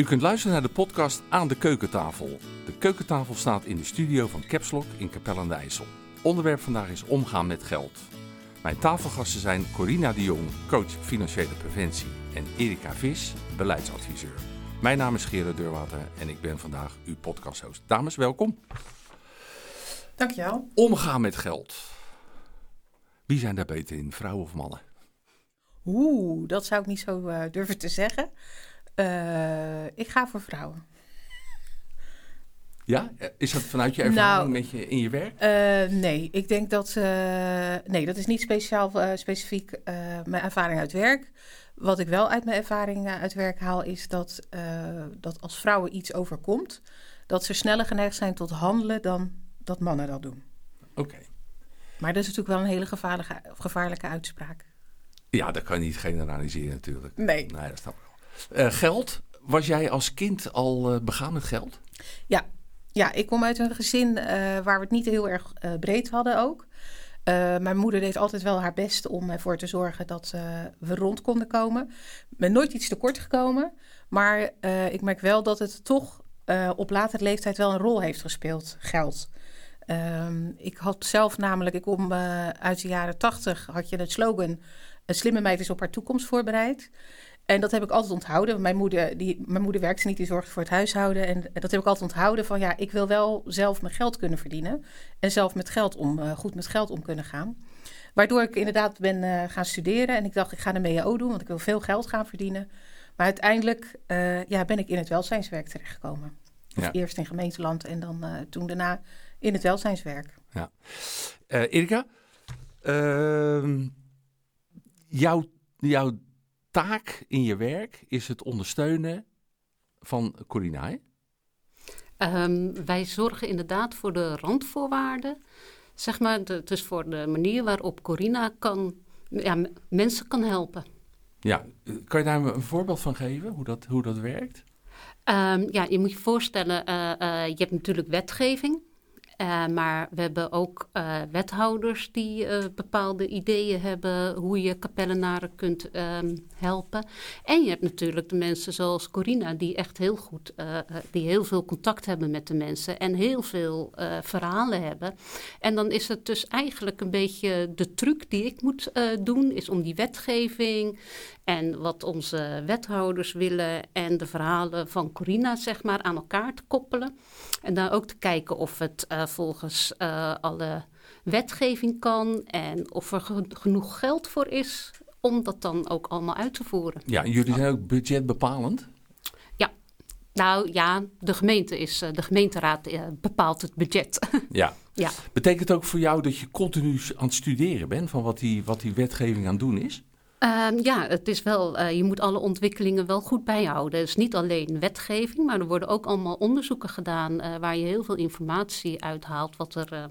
U kunt luisteren naar de podcast Aan de Keukentafel. De keukentafel staat in de studio van Capslock in Capelle aan de IJssel. Onderwerp vandaag is omgaan met geld. Mijn tafelgasten zijn Corina de Jong, coach financiële preventie, en Erika Vis, beleidsadviseur. Mijn naam is Gerard Deurwater en ik ben vandaag uw podcasthost. Dames, welkom. Dankjewel. Omgaan met geld. Wie zijn daar beter in, vrouwen of mannen? Oeh, dat zou ik niet zo uh, durven te zeggen. Uh, ik ga voor vrouwen. Ja? Is dat vanuit je ervaring nou, met je, in je werk? Uh, nee, ik denk dat... nee, dat is niet speciaal, specifiek mijn ervaring uit werk. Wat ik wel uit mijn ervaring uit werk haal... is dat, dat als vrouwen iets overkomt... dat ze sneller geneigd zijn tot handelen dan dat mannen dat doen. Oké. Maar dat is natuurlijk wel een hele gevaarlijke, gevaarlijke uitspraak. Ja, dat kan je niet generaliseren natuurlijk. Nee. Nee, dat snap ik wel. Uh, geld, was jij als kind al uh, begaan met geld? Ja. ja, ik kom uit een gezin uh, waar we het niet heel erg breed hadden ook. mijn moeder deed altijd wel haar best om ervoor te zorgen dat we rond konden komen. Ik ben nooit iets tekort gekomen. Maar ik merk wel dat het toch op latere leeftijd wel een rol heeft gespeeld, geld. Um, ik had zelf namelijk, ik kom uit de jaren tachtig, had je het slogan: Een slimme meid is op haar toekomst voorbereid. En dat heb ik altijd onthouden. Mijn moeder, die, mijn moeder werkte niet, die zorgde voor het huishouden. En dat heb ik altijd onthouden van ja, ik wil wel zelf mijn geld kunnen verdienen. En zelf met geld om, uh, goed met geld om kunnen gaan. Waardoor ik inderdaad ben uh, gaan studeren. En ik dacht, ik ga de MEO doen, want ik wil veel geld gaan verdienen. Maar uiteindelijk ja, ben ik in het welzijnswerk terechtgekomen. Ja. Eerst in gemeenteland en dan toen daarna in het welzijnswerk. Ja. Erika, uh, jouw, jouw taak in je werk is het ondersteunen van Corina, um, wij zorgen inderdaad voor de randvoorwaarden. Zeg maar, de, dus voor de manier waarop Corina kan, ja, mensen kan helpen. Ja, kan je daar een voorbeeld van geven, hoe dat, hoe dat werkt? Um, ja, je moet je voorstellen, uh, uh, je hebt natuurlijk wetgeving. Uh, maar we hebben ook uh, wethouders die uh, bepaalde ideeën hebben hoe je kapellenaren kunt um, helpen. En je hebt natuurlijk de mensen zoals Corina, die echt heel goed, die heel veel contact hebben met de mensen en heel veel verhalen hebben. En dan is het dus eigenlijk een beetje de truc die ik moet doen, is om die wetgeving en wat onze wethouders willen en de verhalen van Corina, zeg maar, aan elkaar te koppelen. En dan ook te kijken of het volgens uh, alle wetgeving kan en of er genoeg geld voor is om dat dan ook allemaal uit te voeren. Ja, jullie zijn ook budgetbepalend? Ja, nou ja, de gemeente is, de gemeenteraad bepaalt het budget. Ja. ja. Betekent het ook voor jou dat je continu aan het studeren bent van wat die, wat die wetgeving aan het doen is? Um, ja, het is wel, uh, je moet alle ontwikkelingen wel goed bijhouden. Dus niet alleen wetgeving, maar er worden ook allemaal onderzoeken gedaan uh, waar je heel veel informatie uithaalt wat er uh,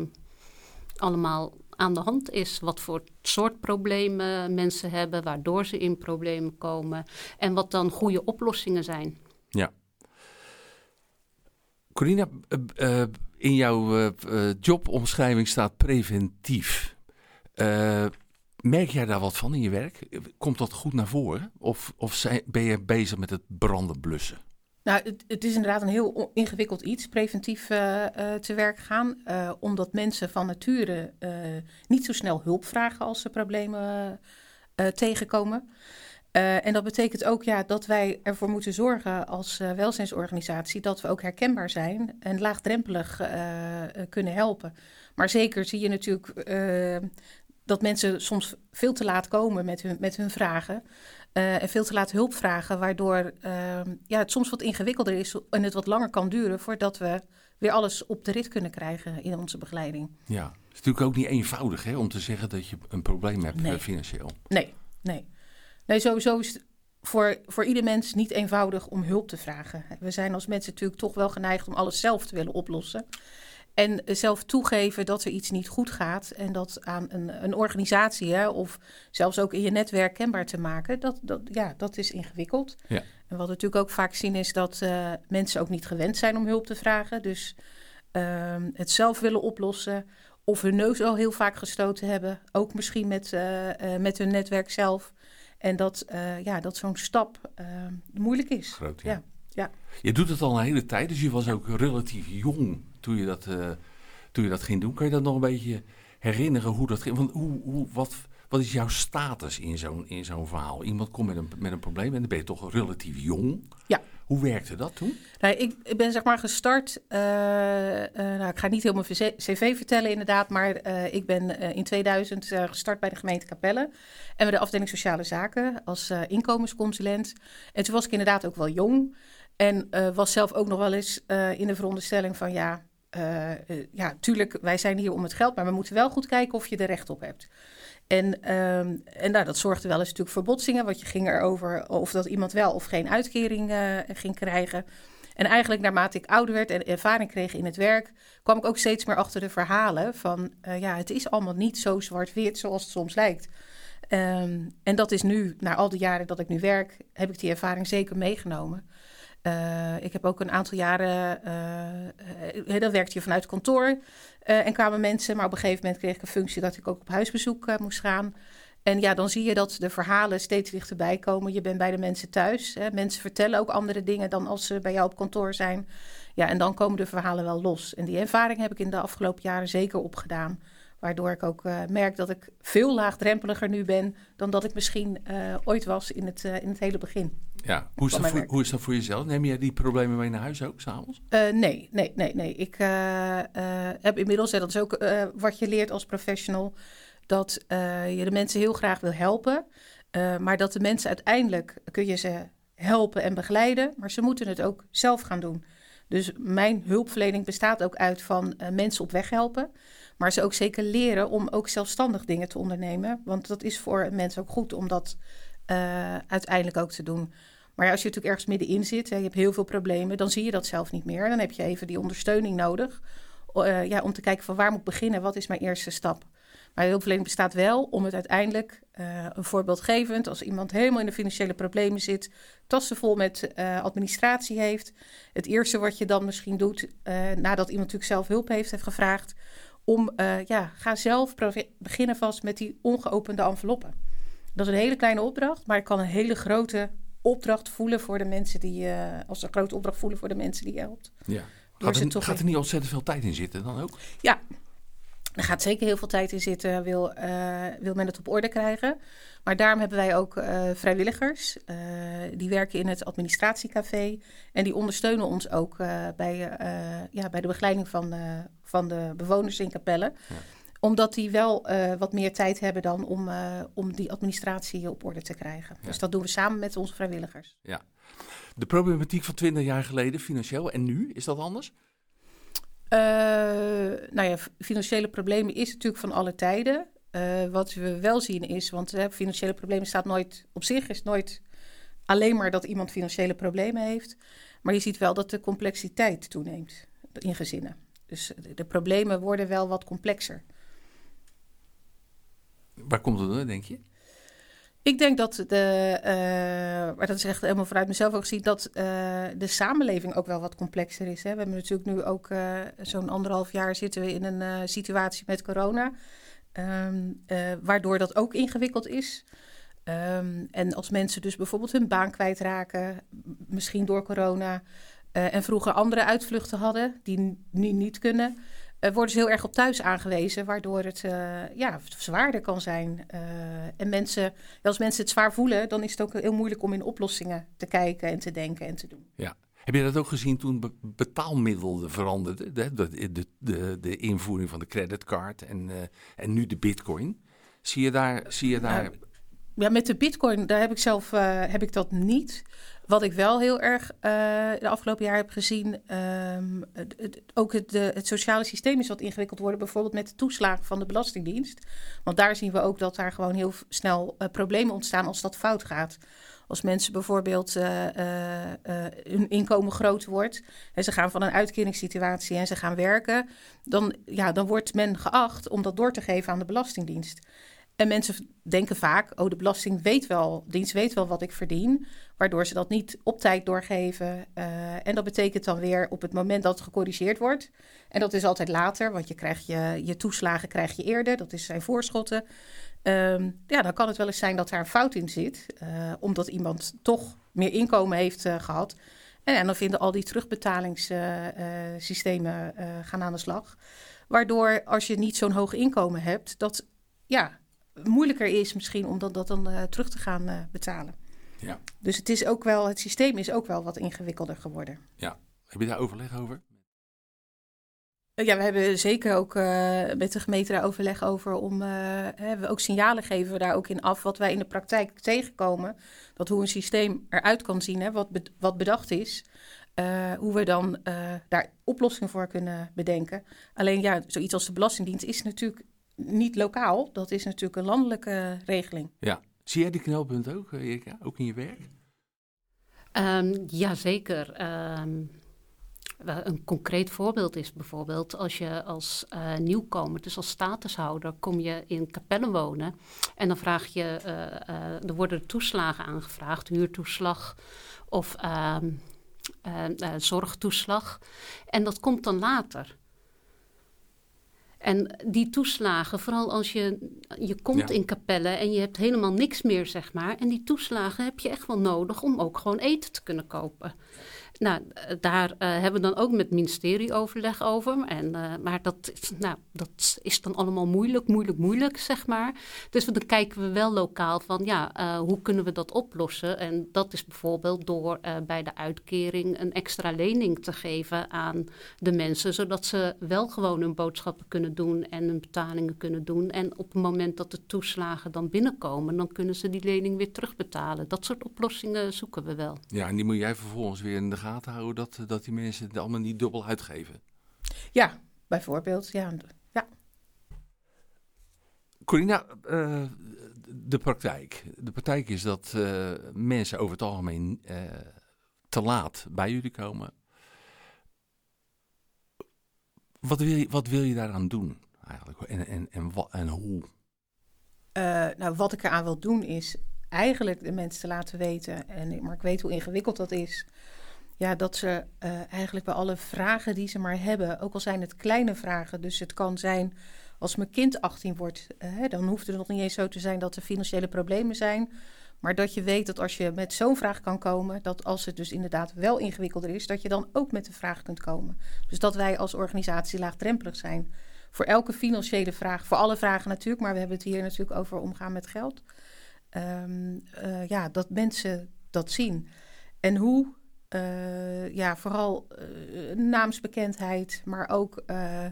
allemaal aan de hand is. Wat voor soort problemen mensen hebben, waardoor ze in problemen komen en wat dan goede oplossingen zijn. Ja. Corina, eh, in jouw jobomschrijving staat preventief. Merk jij daar wat van in je werk? Komt dat goed naar voren? Of, of ben je bezig met het branden blussen? Nou, het, het, is inderdaad een heel ingewikkeld iets, preventief uh, uh, te werk gaan. Uh, omdat mensen van nature niet zo snel hulp vragen als ze problemen tegenkomen. en dat betekent ook ja, dat wij ervoor moeten zorgen als welzijnsorganisatie dat we ook herkenbaar zijn en laagdrempelig kunnen helpen. Maar zeker zie je natuurlijk dat mensen soms veel te laat komen met hun, met hun vragen. Uh, en veel te laat hulp vragen, waardoor uh, ja, het soms wat ingewikkelder is en het wat langer kan duren voordat we weer alles op de rit kunnen krijgen in onze begeleiding. Ja, het is natuurlijk ook niet eenvoudig hè, om te zeggen dat je een probleem hebt nee. financieel. Nee, nee. Nee, sowieso is het voor, voor ieder mens niet eenvoudig om hulp te vragen. We zijn als mensen natuurlijk toch wel geneigd om alles zelf te willen oplossen. En zelf toegeven dat er iets niet goed gaat en dat aan een, een organisatie hè, of zelfs ook in je netwerk kenbaar te maken, dat, dat, ja, dat is ingewikkeld. Ja. En wat we natuurlijk ook vaak zien is dat uh, mensen ook niet gewend zijn om hulp te vragen. Dus uh, het zelf willen oplossen of hun neus al heel vaak gestoten hebben, ook misschien met, uh, met hun netwerk zelf. En dat, ja, dat zo'n stap moeilijk is. Groot, ja. ja. Ja. Je doet het al een hele tijd, dus je was ook relatief jong toen je dat, uh, toen je dat ging doen. Kan je dat nog een beetje herinneren hoe dat ging? Want hoe, hoe, wat, wat is jouw status in zo'n, in zo'n verhaal? Iemand komt met een, met een probleem en dan ben je toch relatief jong. Ja. Hoe werkte dat toen? Nou, ik, ik ben zeg maar gestart. Uh, uh, nou, ik ga niet helemaal mijn cv vertellen, inderdaad. Maar uh, ik ben in 2000 gestart bij de gemeente Capelle. En bij de afdeling Sociale Zaken als inkomensconsulent. En toen was ik inderdaad ook wel jong. En was zelf ook nog wel eens in de veronderstelling van ja. Ja, tuurlijk, wij zijn hier om het geld, maar we moeten wel goed kijken of je er recht op hebt. En, um, en nou, dat zorgde wel eens natuurlijk voor botsingen, want je ging erover of dat iemand wel of geen uitkering uh, ging krijgen. En eigenlijk naarmate ik ouder werd en ervaring kreeg in het werk, kwam ik ook steeds meer achter de verhalen van ja, het is allemaal niet zo zwart-wit zoals het soms lijkt. Um, en dat is nu, na al die jaren dat ik nu werk, heb ik die ervaring zeker meegenomen. Uh, ik heb ook een aantal jaren, uh, uh, dan werkte je vanuit kantoor en kwamen mensen, maar op een gegeven moment kreeg ik een functie dat ik ook op huisbezoek moest gaan. En ja, dan zie je dat de verhalen steeds dichterbij komen. Je bent bij de mensen thuis. Hè. Mensen vertellen ook andere dingen dan als ze bij jou op kantoor zijn. Ja, en dan komen de verhalen wel los. En die ervaring heb ik in de afgelopen jaren zeker opgedaan. Waardoor ik ook uh, merk dat ik veel laagdrempeliger nu ben dan dat ik misschien uh, ooit was in het, uh, in het hele begin. Ja, hoe is, dat voor, hoe is dat voor jezelf? Neem jij die problemen mee naar huis ook s'avonds? nee, nee, nee, nee. Ik heb inmiddels, en dat is ook wat je leert als professional, dat je de mensen heel graag wil helpen. maar dat de mensen uiteindelijk kun je ze helpen en begeleiden, maar ze moeten het ook zelf gaan doen. Dus mijn hulpverlening bestaat ook uit van mensen op weg helpen. Maar ze ook zeker leren om ook zelfstandig dingen te ondernemen. Want dat is voor een mens ook goed om dat uh, uiteindelijk ook te doen. Maar als je natuurlijk ergens middenin zit, hè, je hebt heel veel problemen, dan zie je dat zelf niet meer. Dan heb je even die ondersteuning nodig uh, ja, om te kijken van waar moet ik beginnen, wat is mijn eerste stap. Maar de hulpverlening bestaat wel om het uiteindelijk, uh, een voorbeeldgevend, als iemand helemaal in de financiële problemen zit, tassen vol met administratie heeft. Het eerste wat je dan misschien doet, nadat iemand natuurlijk zelf hulp heeft, heeft gevraagd, om, uh, ja, ga zelf beginnen vast met die ongeopende enveloppen. Dat is een hele kleine opdracht, maar ik kan een hele grote opdracht voelen voor de mensen die, uh, als een grote opdracht voelen voor de mensen die je helpt. Ja. Gaat er, gaat er niet ontzettend veel tijd in zitten dan ook? Ja, er gaat zeker heel veel tijd in zitten, wil, uh, wil men het op orde krijgen. Maar daarom hebben wij ook uh, vrijwilligers. Uh, die werken in het administratiecafé. En die ondersteunen ons ook bij, ja, bij de begeleiding van, van de bewoners in Capelle. Ja. Omdat die wel wat meer tijd hebben dan om, om die administratie op orde te krijgen. Ja. Dus dat doen we samen met onze vrijwilligers. Ja. De problematiek van 20 jaar geleden, financieel, en nu, is dat anders? Uh, nou ja, financiële problemen is natuurlijk van alle tijden. Uh, wat we wel zien is, want financiële problemen staat nooit op zich, is nooit alleen maar dat iemand financiële problemen heeft. Maar je ziet wel dat de complexiteit toeneemt in gezinnen. Dus de, de problemen worden wel wat complexer. Waar komt het door, denk je? Ik denk dat de, uh, maar dat is echt helemaal vanuit mezelf ook gezien, dat uh, de samenleving ook wel wat complexer is. Hè. We hebben natuurlijk nu ook uh, zo'n anderhalf jaar zitten we in een situatie met corona, um, waardoor dat ook ingewikkeld is. Um, en als mensen dus bijvoorbeeld hun baan kwijtraken, misschien door corona, en vroeger andere uitvluchten hadden die nu niet kunnen, uh, worden ze heel erg op thuis aangewezen, waardoor het uh, ja, zwaarder kan zijn. Uh, en mensen, als mensen het zwaar voelen, dan is het ook heel moeilijk om in oplossingen te kijken en te denken en te doen. Ja. Heb je dat ook gezien toen be betaalmiddelen veranderden? De, de, de, de, de invoering van de creditcard en, en nu de bitcoin. Zie je daar... Zie je daar... ja, met de bitcoin, daar heb ik zelf heb ik dat niet. Wat ik wel heel erg uh, de afgelopen jaar heb gezien, het, ook het, de, het sociale systeem is wat ingewikkeld worden, bijvoorbeeld met de toeslagen van de Belastingdienst. Want daar zien we ook dat daar gewoon heel snel uh, problemen ontstaan als dat fout gaat. Als mensen bijvoorbeeld uh, hun inkomen groot wordt en ze gaan van een uitkeringssituatie en ze gaan werken, dan, ja, dan wordt men geacht om dat door te geven aan de Belastingdienst. En mensen denken vaak, oh, de belasting weet wel, dienst weet wel wat ik verdien, waardoor ze dat niet op tijd doorgeven. Uh, en dat betekent dan weer op het moment dat het gecorrigeerd wordt. En dat is altijd later, want je krijgt je, je toeslagen krijg je eerder, dat is zijn voorschotten. Um, ja, dan kan het wel eens zijn dat daar een fout in zit, uh, omdat iemand toch meer inkomen heeft uh, gehad. En, dan vinden al die terugbetalingssystemen gaan aan de slag. Waardoor als je niet zo'n hoog inkomen hebt, dat ja, moeilijker is misschien om dat, dat dan terug te gaan betalen. Ja. Dus het, is ook wel, het systeem is ook wel wat ingewikkelder geworden. Ja. Heb je daar overleg over? Ja, we hebben zeker ook uh, met de gemeente daar overleg over om uh, we ook signalen geven we daar ook in af wat wij in de praktijk tegenkomen. Dat hoe een systeem eruit kan zien, hè, wat, wat bedacht is. Uh, hoe we dan daar oplossingen voor kunnen bedenken. Alleen ja, zoiets als de Belastingdienst is natuurlijk niet lokaal. Dat is natuurlijk een landelijke regeling. Ja, zie jij die knelpunt ook, Erika, ook in je werk? Um, ja, zeker. Um, een concreet voorbeeld is bijvoorbeeld als je als uh, nieuwkomer, dus als statushouder, kom je in Capelle wonen en dan vraag je, uh, er worden toeslagen aangevraagd, huurtoeslag of ehm, zorgtoeslag. En dat komt dan later. En die toeslagen, vooral als je, je komt in Capelle en je hebt helemaal niks meer, zeg maar. En die toeslagen heb je echt wel nodig om ook gewoon eten te kunnen kopen. Nou, eh, daar uh, hebben we dan ook met het ministerie overleg over. En, uh, maar dat, nou, dat is dan allemaal moeilijk, moeilijk, moeilijk, zeg maar. Dus dan kijken we wel lokaal van, ja, hoe kunnen we dat oplossen? En dat is bijvoorbeeld door bij de uitkering een extra lening te geven aan de mensen, zodat ze wel gewoon hun boodschappen kunnen doen en hun betalingen kunnen doen. En op het moment dat de toeslagen dan binnenkomen, dan kunnen ze die lening weer terugbetalen. Dat soort oplossingen zoeken we wel. Ja, en die moet jij vervolgens weer in de gaten gaten houden dat, dat die mensen het allemaal niet dubbel uitgeven. Ja, bijvoorbeeld. Ja. ja. Corina, uh, de praktijk. De praktijk is dat uh, mensen over het algemeen uh, te laat bij jullie komen. Wat wil je, wat wil je daaraan doen eigenlijk? En, en, en, en hoe? nou, wat ik eraan wil doen is eigenlijk de mensen te laten weten. En, maar ik weet hoe ingewikkeld dat is ja, dat ze uh, eigenlijk bij alle vragen die ze maar hebben, ook al zijn het kleine vragen, dus het kan zijn als mijn kind 18 wordt, uh, dan hoeft het nog niet eens zo te zijn dat er financiële problemen zijn. Maar dat je weet dat als je met zo'n vraag kan komen, dat als het dus inderdaad wel ingewikkelder is, dat je dan ook met de vraag kunt komen. Dus dat wij als organisatie laagdrempelig zijn. Voor elke financiële vraag, voor alle vragen natuurlijk, maar we hebben het hier natuurlijk over omgaan met geld. Um, uh, ja, dat mensen dat zien. En hoe uh, ja, vooral uh, naamsbekendheid, maar ook uh,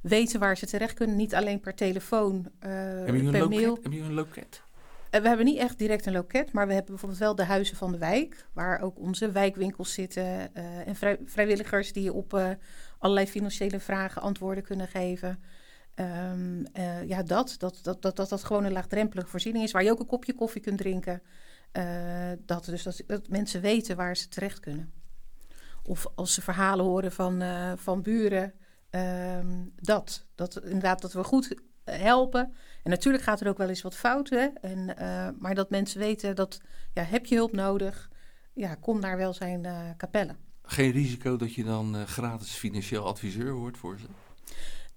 weten waar ze terecht kunnen. Niet alleen per telefoon, per mail. Hebben jullie een loket? we hebben niet echt direct een loket, maar we hebben bijvoorbeeld wel de huizen van de wijk, waar ook onze wijkwinkels zitten en vrij, vrijwilligers die op allerlei financiële vragen antwoorden kunnen geven. Um, ja, dat dat, dat, dat, dat dat gewoon een laagdrempelige voorziening is, waar je ook een kopje koffie kunt drinken. Uh, dat, dus dat, mensen weten waar ze terecht kunnen. Of als ze verhalen horen van, uh, van buren, uh, dat. dat. Inderdaad, dat we goed helpen. En natuurlijk gaat er ook wel eens wat fout, hè? En, uh, maar dat mensen weten dat, ja, heb je hulp nodig? Ja, kom naar welzijn Capelle. Geen risico dat je dan gratis financieel adviseur wordt voor ze?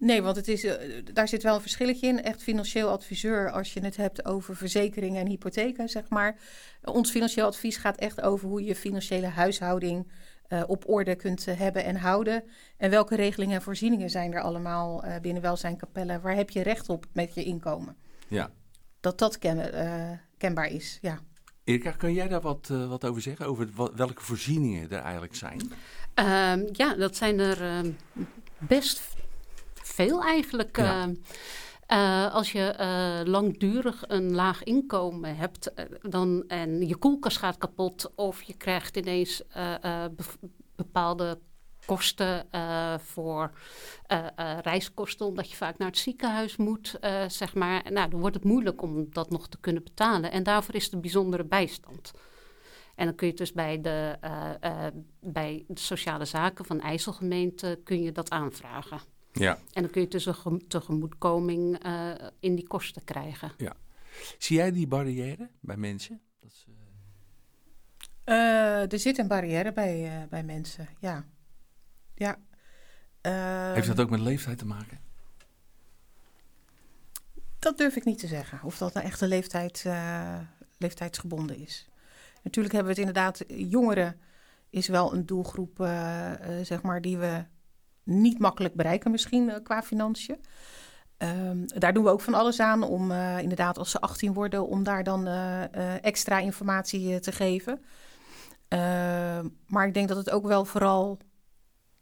Nee, want het is, uh, daar zit wel een verschilletje in. Echt financieel adviseur als je het hebt over verzekeringen en hypotheken, zeg maar. Ons financieel advies gaat echt over hoe je financiële huishouding uh, op orde kunt uh, hebben en houden. En welke regelingen en voorzieningen zijn er allemaal binnen welzijnkapellen? Waar heb je recht op met je inkomen? Ja. Dat dat ken, kenbaar is, ja. Erika, kan jij daar wat, wat over zeggen? Over wat, welke voorzieningen er eigenlijk zijn? Um, ja, dat zijn er ehm, best veel eigenlijk. Ja. Uh, als je uh, langdurig een laag inkomen hebt dan, en je koelkast gaat kapot of je krijgt ineens be bepaalde kosten voor reiskosten, omdat je vaak naar het ziekenhuis moet, zeg maar. Nou, dan wordt het moeilijk om dat nog te kunnen betalen. En daarvoor is de bijzondere bijstand. En dan kun je dus bij de, bij de sociale zaken van IJsselgemeente kun je dat aanvragen. Ja. En dan kun je dus een tegemoetkoming uh, in die kosten krijgen. Ja. Zie jij die barrière bij mensen? Dat ze... uh, er zit een barrière bij, uh, bij mensen, ja. ja. Heeft dat ook met leeftijd te maken? Dat durf ik niet te zeggen. Of dat nou echt een leeftijd, leeftijdsgebonden is. Natuurlijk hebben we het inderdaad jongeren is wel een doelgroep, zeg maar, die we niet makkelijk bereiken misschien qua financiën. Um, daar doen we ook van alles aan om inderdaad als ze 18 worden, om daar dan extra informatie te geven. Ehm, maar ik denk dat het ook wel vooral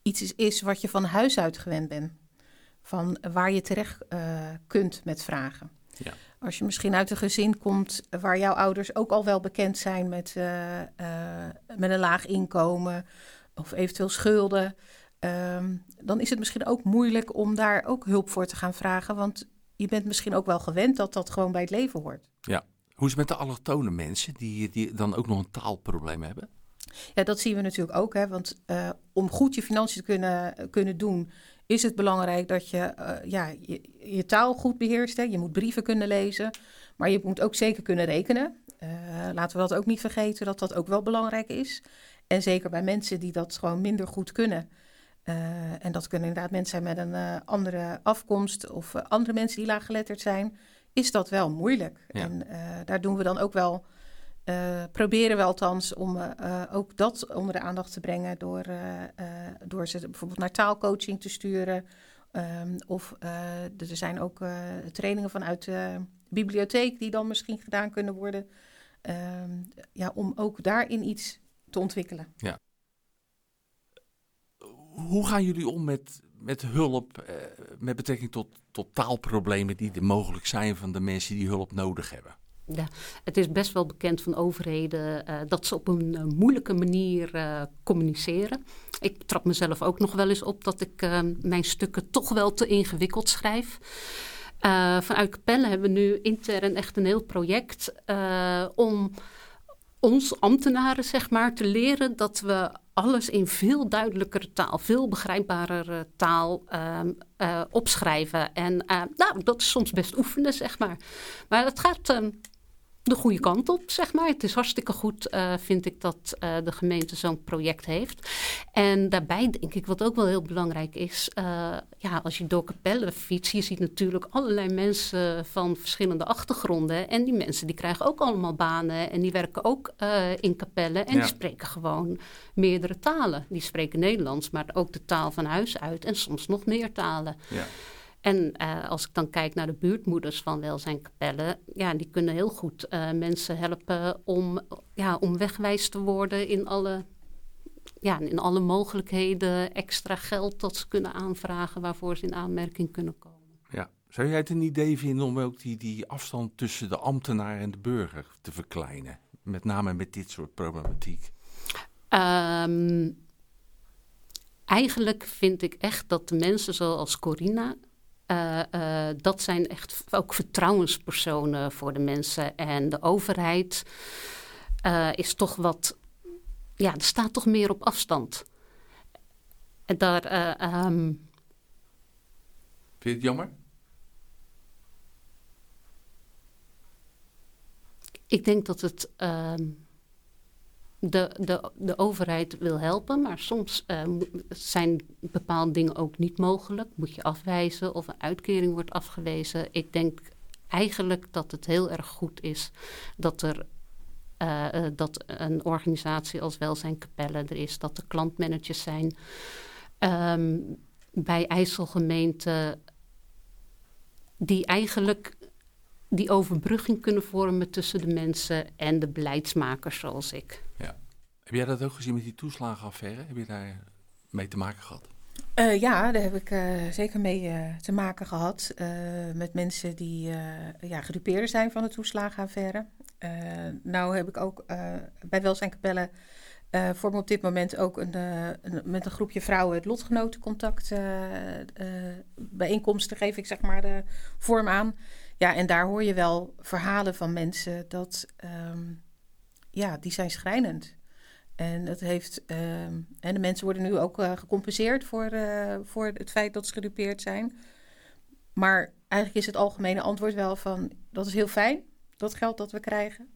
iets is, is wat je van huis uit gewend bent. Van waar je terecht kunt met vragen. Ja. Als je misschien uit een gezin komt waar jouw ouders ook al wel bekend zijn met, met een laag inkomen of eventueel schulden, ehm, dan is het misschien ook moeilijk om daar ook hulp voor te gaan vragen. Want je bent misschien ook wel gewend dat dat gewoon bij het leven hoort. Ja. Hoe is het met de allochtone mensen die, die dan ook nog een taalprobleem hebben? Ja, dat zien we natuurlijk ook. Hè? Want uh, om goed je financiën te kunnen, kunnen doen, is het belangrijk dat je uh, ja, je, je, taal goed beheerst. Hè? Je moet brieven kunnen lezen, maar je moet ook zeker kunnen rekenen. Uh, laten we dat ook niet vergeten, dat dat ook wel belangrijk is. En zeker bij mensen die dat gewoon minder goed kunnen. Uh, en dat kunnen inderdaad mensen zijn met een andere afkomst of andere mensen die laaggeletterd zijn. Is dat wel moeilijk. Ja. En daar doen we dan ook wel proberen we althans om ook dat onder de aandacht te brengen door, door ze bijvoorbeeld naar taalcoaching te sturen. Um, of er zijn ook trainingen vanuit de bibliotheek die dan misschien gedaan kunnen worden. Um, ja, om ook daarin iets te ontwikkelen. Ja. Hoe gaan jullie om met, met hulp met betrekking tot, tot taalproblemen die er mogelijk zijn van de mensen die hulp nodig hebben? Ja, het is best wel bekend van overheden uh, dat ze op een uh, moeilijke manier communiceren. Ik trap mezelf ook nog wel eens op dat ik mijn stukken toch wel te ingewikkeld schrijf. vanuit Capelle hebben we nu intern echt een heel project om ons ambtenaren zeg maar te leren dat we alles in veel duidelijkere taal, veel begrijpbarere taal ehm, opschrijven. En nou, dat is soms best oefenen, zeg maar. Maar dat gaat ehm, de goede kant op, zeg maar. Het is hartstikke goed, uh, vind ik, dat uh, de gemeente zo'n project heeft. En daarbij denk ik, wat ook wel heel belangrijk is, uh, ja, als je door Capelle fietst, je ziet natuurlijk allerlei mensen van verschillende achtergronden. En die mensen die krijgen ook allemaal banen en die werken ook in Capelle en ja. die spreken gewoon meerdere talen. Die spreken Nederlands, maar ook de taal van huis uit en soms nog meer talen. Ja. En uh, als ik dan kijk naar de buurtmoeders van welzijnkapellen, ja, die kunnen heel goed uh, mensen helpen om, ja, om wegwijs te worden in alle, ja, in alle mogelijkheden, extra geld dat ze kunnen aanvragen waarvoor ze in aanmerking kunnen komen. Ja. Zou jij het een idee vinden om ook die, die afstand tussen de ambtenaar en de burger te verkleinen? Met name met dit soort problematiek. Um, eigenlijk vind ik echt dat de mensen zoals Corina uh, uh, dat zijn echt ook vertrouwenspersonen voor de mensen. En de overheid uh, is toch wat. Ja, er staat toch meer op afstand. En daar. Um... Vind je het jammer? Ik denk dat het. Ehm, de, de, de overheid wil helpen, maar soms uh, zijn bepaalde dingen ook niet mogelijk. Moet je afwijzen of een uitkering wordt afgewezen. Ik denk eigenlijk dat het heel erg goed is dat er uh, uh, dat een organisatie als Welzijn Capelle er is, dat er klantmanagers zijn. Um, bij IJsselgemeente die eigenlijk die overbrugging kunnen vormen tussen de mensen en de beleidsmakers zoals ik. Ja. Heb jij dat ook gezien met die toeslagenaffaire? Heb je daar mee te maken gehad? Uh, ja, daar heb ik uh, zeker mee uh, te maken gehad. met mensen die ja, gedupeerden zijn van de toeslagenaffaire. nou heb ik ook bij Welzijn Capelle voor me op dit moment ook een, een, met een groepje vrouwen het lotgenotencontact bijeenkomsten geef ik zeg maar de vorm aan. Ja, en daar hoor je wel verhalen van mensen dat, um, ja, die zijn schrijnend. En dat heeft, um, en de mensen worden nu ook uh, gecompenseerd voor, uh, voor het feit dat ze gedupeerd zijn. Maar eigenlijk is het algemene antwoord wel van, dat is heel fijn, dat geld dat we krijgen.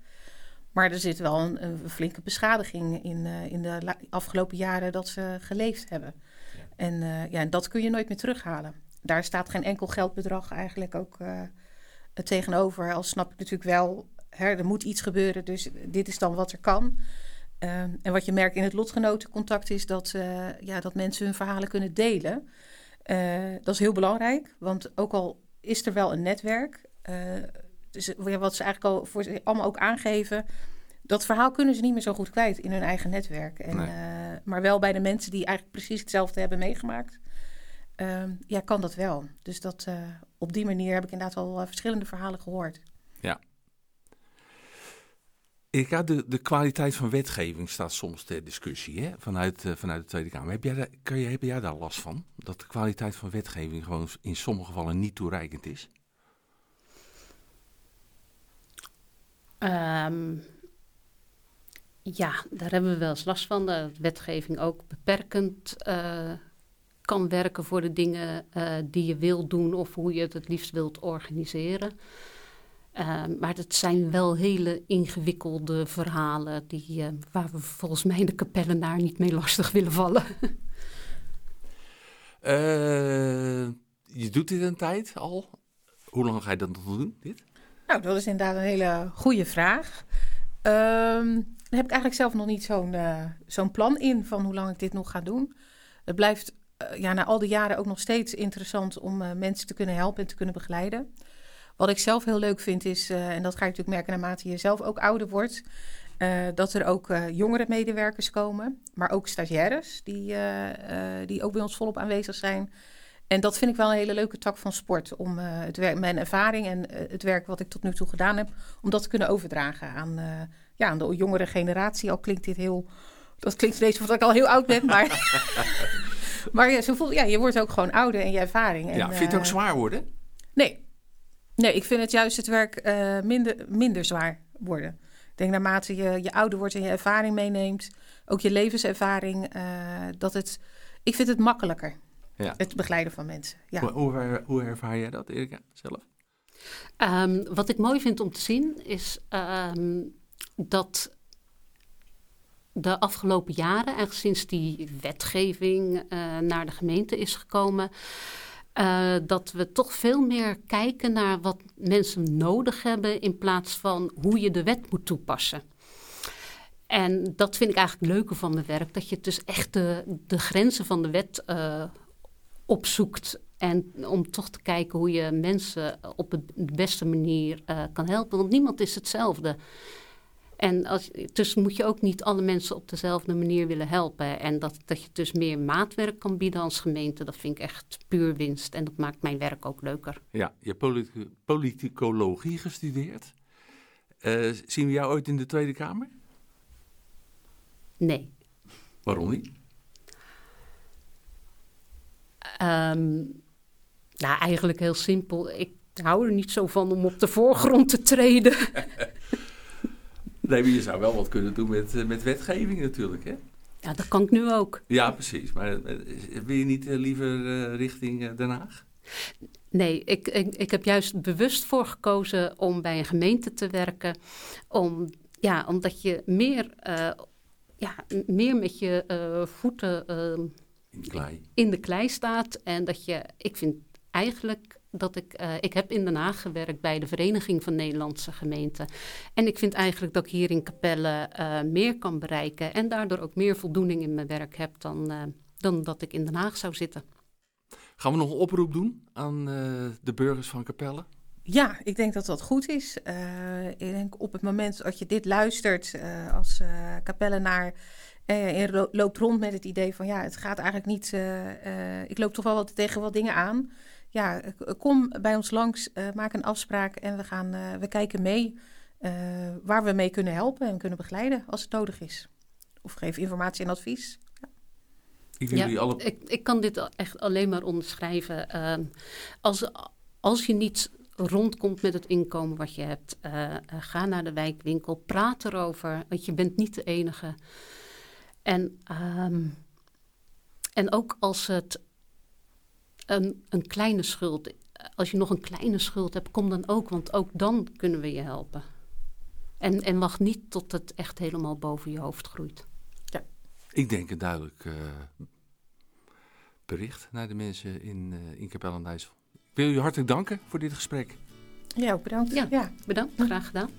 Maar er zit wel een, een flinke beschadiging in, uh, in de afgelopen jaren dat ze geleefd hebben. Ja. En ja, en dat kun je nooit meer terughalen. Daar staat geen enkel geldbedrag eigenlijk ook tegenover. Al snap ik natuurlijk wel, hè, er moet iets gebeuren, dus dit is dan wat er kan. Ehm, en wat je merkt in het lotgenotencontact is dat, uh, ja, dat mensen hun verhalen kunnen delen. Uh, dat is heel belangrijk, want ook al is er wel een netwerk, uh, dus wat ze eigenlijk al voor allemaal ook aangeven, dat verhaal kunnen ze niet meer zo goed kwijt in hun eigen netwerk. En, nee. maar wel bij de mensen die eigenlijk precies hetzelfde hebben meegemaakt. Ehm, ja, kan dat wel. Dus dat, op die manier heb ik inderdaad al verschillende verhalen gehoord. Ja, ja, de, de kwaliteit van wetgeving staat soms ter discussie hè? Vanuit, uh, vanuit de Tweede Kamer. Heb jij, daar, kan je, heb jij daar last van? Dat de kwaliteit van wetgeving gewoon in sommige gevallen niet toereikend is? Um, ja, daar hebben we wel eens last van. Dat wetgeving ook beperkend uh, kan werken voor de dingen uh, die je wilt doen of hoe je het het liefst wilt organiseren. Uh, maar het zijn wel hele ingewikkelde verhalen die, uh, waar we volgens mij de kapellenaar niet mee lastig willen vallen. uh, je doet dit een tijd al. Hoe lang ga je dat nog doen, dit? Nou, dat is inderdaad een hele goede vraag. Um, daar heb ik eigenlijk zelf nog niet zo'n zo'n plan in van hoe lang ik dit nog ga doen. Het blijft ja, na al die jaren ook nog steeds interessant om mensen te kunnen helpen en te kunnen begeleiden. Wat ik zelf heel leuk vind is, uh, en dat ga je natuurlijk merken naarmate je zelf ook ouder wordt, dat er ook jongere medewerkers komen, maar ook stagiaires die, die ook bij ons volop aanwezig zijn. En dat vind ik wel een hele leuke tak van sport, om het werk, mijn ervaring en het werk wat ik tot nu toe gedaan heb, om dat te kunnen overdragen aan, ja, aan de jongere generatie. Al klinkt dit heel, dat klinkt ineens alsof ik al heel oud ben, maar, maar ja, zo voel, ja, je wordt ook gewoon ouder en je ervaring. En, ja, vind je het ook zwaar worden? Nee, Nee, ik vind het juist het werk uh, minder, minder zwaar worden. Ik denk naarmate je, je ouder wordt en je ervaring meeneemt, ook je levenservaring, uh, dat het. Ik vind het makkelijker. Ja. Het begeleiden van mensen. Ja. Hoe, hoe, hoe ervaar jij dat, Erika, zelf? Um, wat ik mooi vind om te zien is um, dat de afgelopen jaren, eigenlijk sinds die wetgeving uh, naar de gemeente is gekomen, uh, dat we toch veel meer kijken naar wat mensen nodig hebben in plaats van hoe je de wet moet toepassen. En dat vind ik eigenlijk leuke van mijn werk, dat je dus echt de, grenzen van de wet uh, opzoekt. En om toch te kijken hoe je mensen op de beste manier kan helpen. Want niemand is hetzelfde. En als, dus moet je ook niet alle mensen op dezelfde manier willen helpen. En dat, dat je dus meer maatwerk kan bieden als gemeente, dat vind ik echt puur winst. En dat maakt mijn werk ook leuker. Ja, je hebt politi politicologie gestudeerd. Uh, zien we jou ooit in de Tweede Kamer? Nee. Waarom niet? Um, nou, eigenlijk heel simpel. Ik hou er niet zo van om op de voorgrond te treden. Nee, maar je zou wel wat kunnen doen met, eh, met wetgeving natuurlijk, hè? Ja, dat kan ik nu ook. Ja, precies. Maar eh, wil je niet liever richting Den Haag? Nee, ik, ik, ik heb juist bewust voor gekozen om bij een gemeente te werken. Om, ja, omdat je meer, uh, ja, meer met je uh, voeten in, de klei. in de klei staat. En dat je, ik vind eigenlijk dat ik, uh, ik heb in Den Haag gewerkt bij de Vereniging van Nederlandse Gemeenten. En ik vind eigenlijk dat ik hier in Capelle uh, meer kan bereiken en daardoor ook meer voldoening in mijn werk heb dan, uh, dan dat ik in Den Haag zou zitten. Gaan we nog een oproep doen aan de burgers van Capelle? Ja, ik denk dat dat goed is. ik denk op het moment dat je dit luistert als Capellenaar en loopt rond met het idee van ja, het gaat eigenlijk niet. ik loop toch wel wat tegen wat dingen aan ja, kom bij ons langs, uh, maak een afspraak en we, gaan, uh, we kijken mee uh, waar we mee kunnen helpen en kunnen begeleiden als het nodig is. Of geef informatie en advies. Ja. Ik, ja, alle... ik, ik kan dit echt alleen maar onderschrijven. Ehm, als, als je niet rondkomt met het inkomen wat je hebt, ga naar de wijkwinkel, praat erover, want je bent niet de enige. En, um, en ook als het een, een kleine schuld. Als je nog een kleine schuld hebt, kom dan ook, want ook dan kunnen we je helpen. En, en wacht niet tot het echt helemaal boven je hoofd groeit. Ja. Ik denk een duidelijk uh, bericht naar de mensen in, uh, in Capelle en Ik wil u hartelijk danken voor dit gesprek. Ja, ook bedankt. Ja, ja. bedankt. Graag gedaan.